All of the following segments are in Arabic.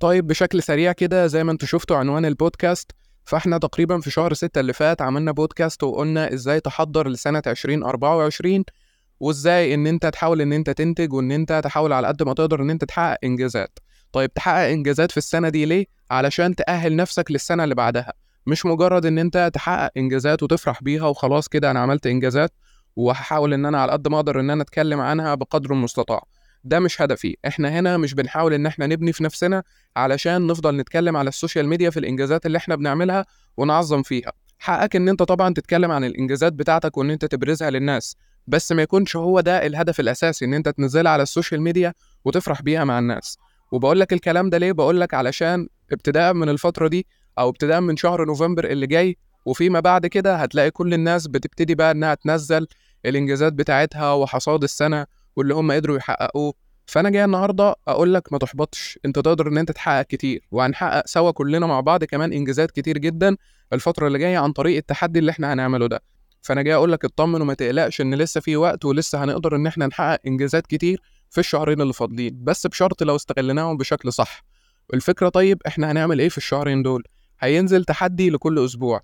طيب بشكل سريع كده زي ما أنتوا شفتوا عنوان البودكاست فاحنا تقريبا في شهر ستة اللي فات عملنا بودكاست وقلنا إزاي تحضر لسنة 2024 وإزاي إن أنت تحاول إن أنت تنتج وإن أنت تحاول على قد ما تقدر إن أنت تحقق إنجازات. طيب تحقق إنجازات في السنة دي ليه؟ علشان تأهل نفسك للسنة اللي بعدها. مش مجرد إن أنت تحقق إنجازات وتفرح بيها وخلاص كده أنا عملت إنجازات وهحاول إن أنا على قد ما أقدر إن أنا أتكلم عنها بقدر المستطاع. ده مش هدفي. إحنا هنا مش بنحاول إن إحنا نبني في نفسنا علشان نفضل نتكلم على ال social media في الإنجازات اللي إحنا بنعملها ونعظم فيها. حقك إن إنت طبعا تتكلم عن الإنجازات بتاعتك وإن إنت تبرزها للناس بس ما يكونش هو ده الهدف الأساسي إن إنت تنزلها على ال social media وتفرح بيها مع الناس. وبقول لك الكلام ده ليه؟ بقول لك علشان ابتداء من الفترة دي أو ابتداء من شهر نوفمبر اللي جاي وفيما بعد كده هتلاقي كل الناس بتبتدي بقى إنها تنزل الإنجازات بتاعتها وحصاد السنة واللي هم قدروا يحققوه فأنا جاي النهارده أقول لك ما تحبطش أنت تقدر إن أنت تحقق كتير وهنحقق سوا كلنا مع بعض كمان إنجازات كتير جدا الفترة اللي جاية عن طريق التحدي اللي إحنا هنعمله ده. فأنا جاي أقول لك اطمن وما تقلقش إن لسه في وقت ولسه هنقدر إن إحنا نحقق إنجازات كتير في الشهرين اللي فاضلين بس بشرط لو استغلناهم بشكل صح. الفكرة طيب إحنا هنعمل إيه في الشهرين دول؟ هينزل تحدي لكل أسبوع.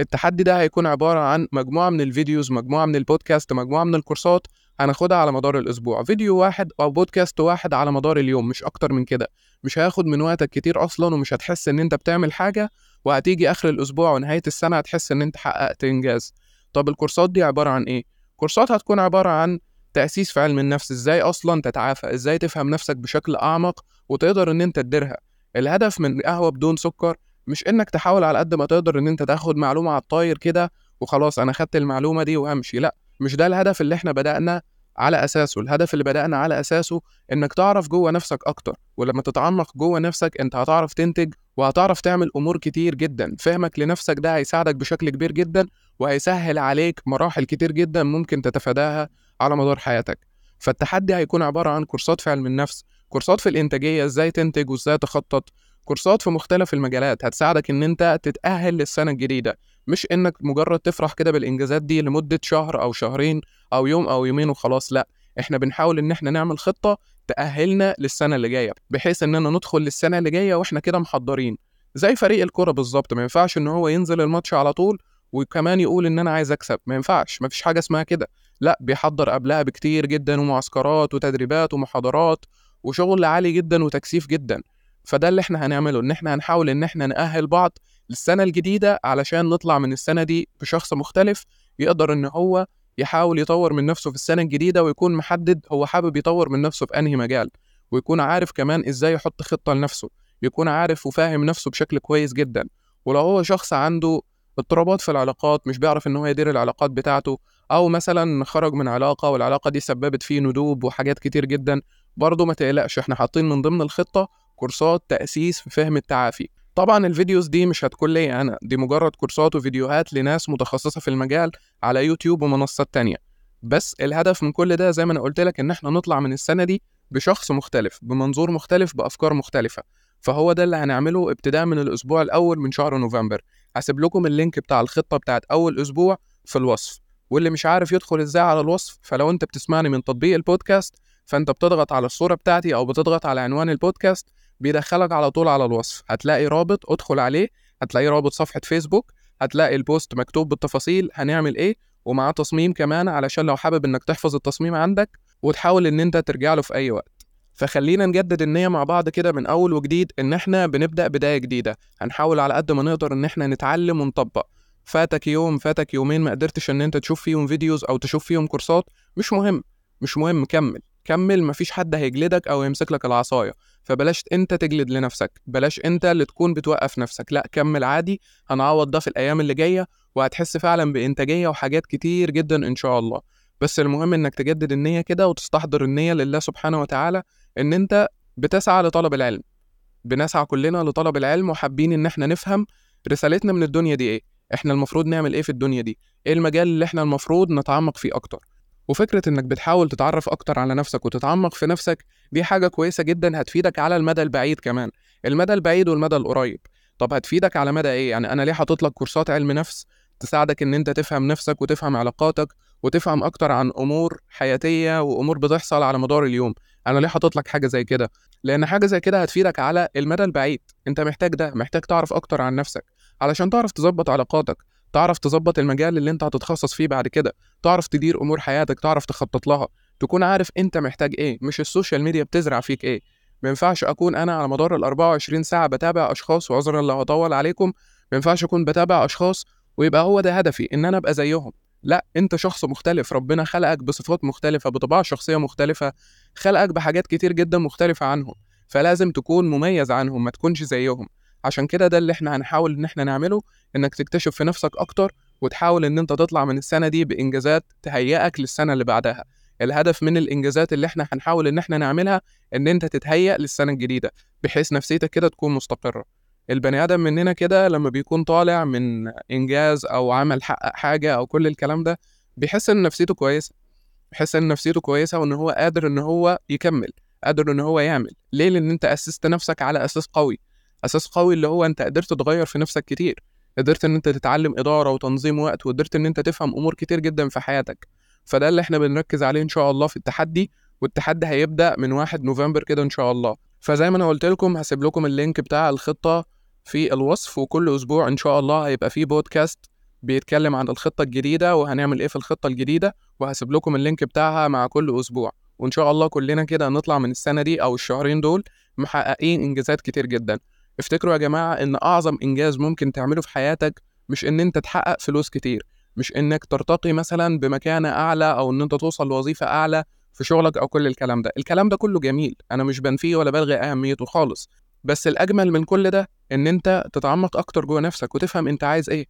التحدي ده هيكون عبارة عن مجموعة من الفيديوز مجموعة من البودكاست مجموعة من الكورسات هناخدها على مدار الأسبوع. فيديو واحد أو بودكاست واحد على مدار اليوم مش أكتر من كده. مش هياخد من وقتك كتير أصلا ومش هتحس إن أنت بتعمل حاجة وهتيجي آخر الأسبوع ونهاية السنة هتحس إن أنت حققت إنجاز. طب الكورسات دي عبارة عن إيه؟ كورسات هتكون عبارة عن تأسيس في علم النفس. إزاي أصلا تتعافى؟ إزاي تفهم نفسك بشكل أعمق وتقدر إن أنت تديرها؟ الهدف من قهوة بدون سكر مش إنك تحاول على قد ما تقدر إن أنت تاخد معلومة على الطاير كده وخلاص أنا خدت المعلومة دي وهمشي لأ مش ده الهدف اللي إحنا بدأنا على أساسه. الهدف اللي بدأنا على أساسه إنك تعرف جوه نفسك أكتر ولما تتعمق جوه نفسك أنت هتعرف تنتج وهتعرف تعمل أمور كتير جدا. فهمك لنفسك ده هيساعدك بشكل كبير جدا وهيسهل عليك مراحل كتير جدا ممكن تتفاداها على مدار حياتك. فالتحدي هيكون عبارة عن كورسات في علم النفس كورسات في الإنتاجية إزاي تنتج وإزاي تخطط كورسات في مختلف المجالات هتساعدك إن أنت تتأهل للسنة الجديدة. مش إنك مجرد تفرح كده بالإنجازات دي لمدة شهر أو شهرين أو يوم أو يومين وخلاص لأ إحنا بنحاول إن إحنا نعمل خطة تأهلنا للسنة اللي جاية بحيث إننا ندخل للسنة اللي جاية وإحنا كده محضرين زي فريق الكرة بالظبط ما ينفعش إن هو ينزل الماتش على طول وكمان يقول إن أنا عايز أكسب ما ينفعش ما فيش حاجة اسمها كده لأ بيحضر قبلها بكتير جدا ومعسكرات وتدريبات ومحاضرات وشغل عالي جدا وتكثيف جدا. فده اللي إحنا هنعمله إن إحنا هنحاول إن إحنا نأهل بعض للسنة الجديدة علشان نطلع من السنة دي بشخص مختلف يقدر إن هو يحاول يطور من نفسه في السنة الجديدة ويكون محدد هو حابب يطور من نفسه في أنهي مجال ويكون عارف كمان إزاي يحط خطة لنفسه يكون عارف وفاهم نفسه بشكل كويس جدا. ولو هو شخص عنده اضطرابات في العلاقات مش بيعرف إن هو يدير العلاقات بتاعته أو مثلا خرج من علاقة والعلاقة دي سببت فيه ندوب وحاجات كتير جدا برضه ما تقلقش إحنا حاطين من ضمن الخطة كورسات تأسيس في فهم التعافي. طبعا الفيديوز دي مش هتكون ليا أنا دي مجرد كورسات وفيديوهات لناس متخصصة في المجال على يوتيوب ومنصات تانية. بس الهدف من كل ده زي ما أنا قلت لك إن إحنا نطلع من السنة دي بشخص مختلف بمنظور مختلف بأفكار مختلفة. فهو ده اللي هنعمله ابتداء من الأسبوع الأول من شهر نوفمبر. هسيب لكم ال link بتاع الخطة بتاعت أول أسبوع في الوصف. واللي مش عارف يدخل إزاي على الوصف فلو أنت بتسمعني من تطبيق البودكاست فأنت بتضغط على الصورة بتاعتي أو بتضغط على عنوان البودكاست بيدخلك على طول على الوصف. هتلاقي رابط ادخل عليه هتلاقي رابط صفحة فيسبوك هتلاقي ال post مكتوب بالتفاصيل هنعمل إيه ومعاه تصميم كمان علشان لو حابب انك تحفظ التصميم عندك وتحاول ان انت ترجع له في اي وقت. فخلينا نجدد النية مع بعض كده من أول وجديد إن إحنا بنبدأ بداية جديدة. هنحاول على قد ما نقدر إن إحنا نتعلم ونطبق. فاتك يوم فاتك يومين ما قدرتش إن أنت تشوف فيهم فيديوز أو تشوف فيهم كورسات مش مهم مش مهم كمل. كمل مفيش حد هيجلدك أو يمسك لك العصاية. فبلاش انت تجلد لنفسك بلاش انت اللي تكون بتوقف نفسك لا كمل عادي هنعوض ده في الأيام اللي جاية وهتحس فعلا بإنتاجية وحاجات كتير جدا إن شاء الله. بس المهم إنك تجدد النية كده وتستحضر النية لله سبحانه وتعالى إن أنت بتسعى لطلب العلم. بنسعى كلنا لطلب العلم وحابين إن إحنا نفهم رسالتنا من الدنيا دي إيه إحنا المفروض نعمل إيه في الدنيا دي إيه المجال اللي إحنا المفروض نتعمق فيه أكتر. وفكرة إنك بتحاول تتعرف أكتر على نفسك وتتعمق في نفسك دي حاجة كويسة جدا هتفيدك على المدى البعيد كمان. المدى البعيد والمدى القريب. طب هتفيدك على مدى إيه؟ يعني أنا ليه حاطط لك كورسات علم نفس تساعدك إن أنت تفهم نفسك وتفهم علاقاتك وتفهم أكتر عن أمور حياتية وأمور بتحصل على مدار اليوم؟ أنا ليه حاطط لك حاجة زي كده؟ لأن حاجة زي كده هتفيدك على المدى البعيد. أنت محتاج ده محتاج تعرف أكتر عن نفسك. علشان تعرف تظبط علاقاتك تعرف تظبط المجال اللي انت هتتخصص فيه بعد كده تعرف تدير أمور حياتك تعرف تخطط لها تكون عارف انت محتاج إيه مش ال social media بتزرع فيك إيه. ما ينفعش أكون أنا على مدار ال 24 ساعة بتابع أشخاص وعذرا لو هطول عليكم ما ينفعش أكون بتابع أشخاص ويبقى هو ده هدفي إن أنا أبقى زيهم. لا أنت شخص مختلف ربنا خلقك بصفات مختلفة بطباع شخصية مختلفة خلقك بحاجات كتير جدا مختلفة عنهم فلازم تكون مميز عنهم ما تكونش زيهم. عشان كده ده اللي إحنا هنحاول إن إحنا نعمله إنك تكتشف في نفسك أكتر وتحاول إن أنت تطلع من السنة دي بإنجازات تهيئك للسنة اللي بعدها. الهدف من الإنجازات اللي إحنا هنحاول إن إحنا نعملها إن أنت تتهيأ للسنة الجديدة بحيث نفسيتك كده تكون مستقرة. البني آدم مننا كده لما بيكون طالع من إنجاز أو عمل حقق حاجة أو كل الكلام ده بيحس إن نفسيته كويسة. بيحس إن نفسيته كويسة وإن هو قادر إن هو يكمل قادر إن هو يعمل. ليه؟ لأن أنت أسست نفسك على أساس قوي. أساس قوي اللي هو أنت قدرت تغير في نفسك كتير. قدرت إن أنت تتعلم إدارة وتنظيم وقت وقدرت إن أنت تفهم أمور كتير جدا في حياتك. فده اللي إحنا بنركز عليه إن شاء الله في التحدي والتحدي هيبدأ من 1 نوفمبر كده إن شاء الله. فزي ما أنا قلت لكم هسيب لكم ال link بتاع الخطة في الوصف وكل أسبوع إن شاء الله هيبقى فيه بودكاست بيتكلم عن الخطة الجديدة وهنعمل إيه في الخطة الجديدة وهسيب لكم ال link بتاعها مع كل أسبوع. وإن شاء الله كلنا كده نطلع من السنة دي أو الشهرين دول محققين إنجازات كتير جدا. افتكروا يا جماعة إن أعظم إنجاز ممكن تعمله في حياتك مش إن أنت تحقق فلوس كتير مش إنك ترتقي مثلا بمكانة أعلى أو إن أنت توصل لوظيفة أعلى في شغلك أو كل الكلام ده. الكلام ده كله جميل أنا مش بنفيه ولا بلغي أهميته خالص بس الأجمل من كل ده إن أنت تتعمق أكتر جوه نفسك وتفهم أنت عايز إيه.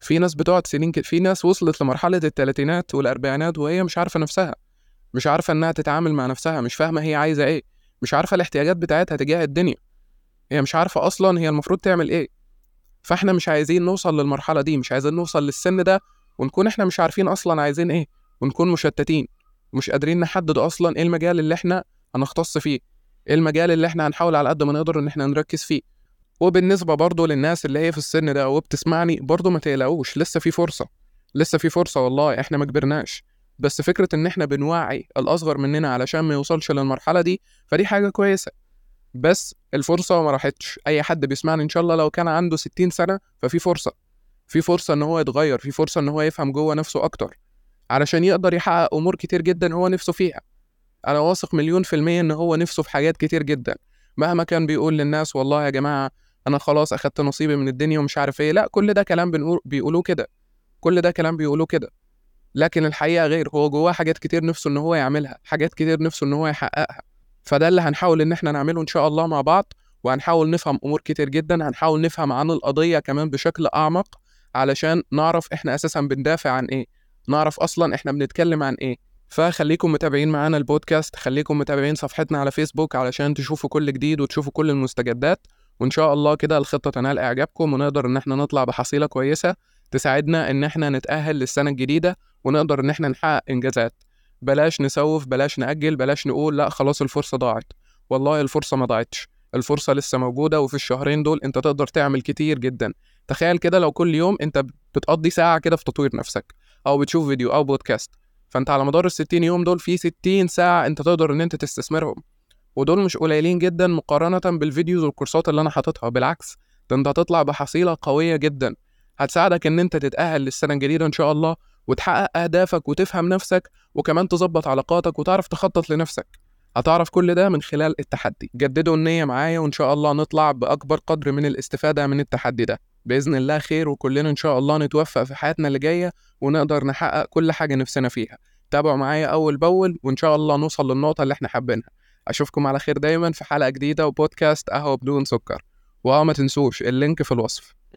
في ناس بتقعد سنين كده في ناس وصلت لمرحلة الثلاثينات والأربعينات وهي مش عارفة نفسها مش عارفة إنها تتعامل مع نفسها مش فاهمة هي عايزة إيه مش عارفة الاحتياجات بتاعتها تجاه الدنيا. هي مش عارفة أصلا هي المفروض تعمل إيه. فإحنا مش عايزين نوصل للمرحلة دي مش عايزين نوصل للسن ده ونكون إحنا مش عارفين أصلا عايزين إيه ونكون مشتتين ومش قادرين نحدد أصلا إيه المجال اللي إحنا هنختص فيه إيه المجال اللي إحنا هنحاول على قد ما نقدر إن إحنا نركز فيه. وبالنسبة برضه للناس اللي هي في السن ده وبتسمعني برضه ما تقلقوش لسه في فرصة لسه في فرصة والله إحنا ما كبرناش. بس فكرة إن إحنا بنوعي الأصغر مننا علشان ما يوصلش للمرحلة دي فدي حاجة كويسة. بس الفرصة ما راحتش. أي حد بيسمعني إن شاء الله لو كان عنده 60 سنة ففي فرصة. في فرصة إن هو يتغير في فرصة إن هو يفهم جوه نفسه أكتر. علشان يقدر يحقق أمور كتير جدا هو نفسه فيها. أنا واثق مليون في المية إن هو نفسه في حاجات كتير جدا. مهما كان بيقول للناس والله يا جماعة أنا خلاص أخدت نصيبي من الدنيا ومش عارف إيه. لا كل ده كلام بنقول بيقولوه كده. كل ده كلام بيقولوه كده. لكن الحقيقة غير هو جواه حاجات كتير نفسه إن هو يعملها حاجات كتير نفسه إن هو يحققها. فده اللي هنحاول إن إحنا نعمله إن شاء الله مع بعض وهنحاول نفهم أمور كتير جدا هنحاول نفهم عن القضية كمان بشكل أعمق علشان نعرف إحنا أساسا بندافع عن إيه نعرف أصلا إحنا بنتكلم عن إيه. فخليكم متابعين معانا البودكاست خليكم متابعين صفحتنا على فيسبوك علشان تشوفوا كل جديد وتشوفوا كل المستجدات. وإن شاء الله كده الخطة تنال إعجابكم ونقدر إن إحنا نطلع بحصيلة كويسة تساعدنا إن إحنا نتأهل للسنة الجديدة ونقدر إن إحنا نحقق إنجازات. بلاش نسوف بلاش نأجل بلاش نقول لا خلاص الفرصة ضاعت. والله الفرصة ما ضاعتش. الفرصة لسه موجودة وفي الشهرين دول انت تقدر تعمل كتير جدا. تخيل كده لو كل يوم انت بتقضي ساعة كده في تطوير نفسك أو بتشوف فيديو أو بودكاست. فأنت على مدار ال 60 يوم دول في 60 ساعة انت تقدر إن انت تستثمرهم. ودول مش قليلين جدا مقارنة بالفيديوز والكورسات اللي أنا حاططها. بالعكس ده انت هتطلع بحصيلة قوية جدا. هتساعدك إن انت تتأهل للسنة الجديدة إن شاء الله وتحقق أهدافك وتفهم نفسك وكمان تظبط علاقاتك وتعرف تخطط لنفسك. هتعرف كل ده من خلال التحدي. جددوا النية معايا وإن شاء الله نطلع بأكبر قدر من الاستفادة من التحدي ده. بإذن الله خير وكلنا إن شاء الله نتوفق في حياتنا اللي جاية ونقدر نحقق كل حاجة نفسنا فيها. تابعوا معايا أول بأول وإن شاء الله نوصل للنقطة اللي إحنا حابينها. أشوفكم على خير دايما في حلقة جديدة وبودكاست قهوة بدون سكر. وآه ما تنسوش اللينك في الوصف.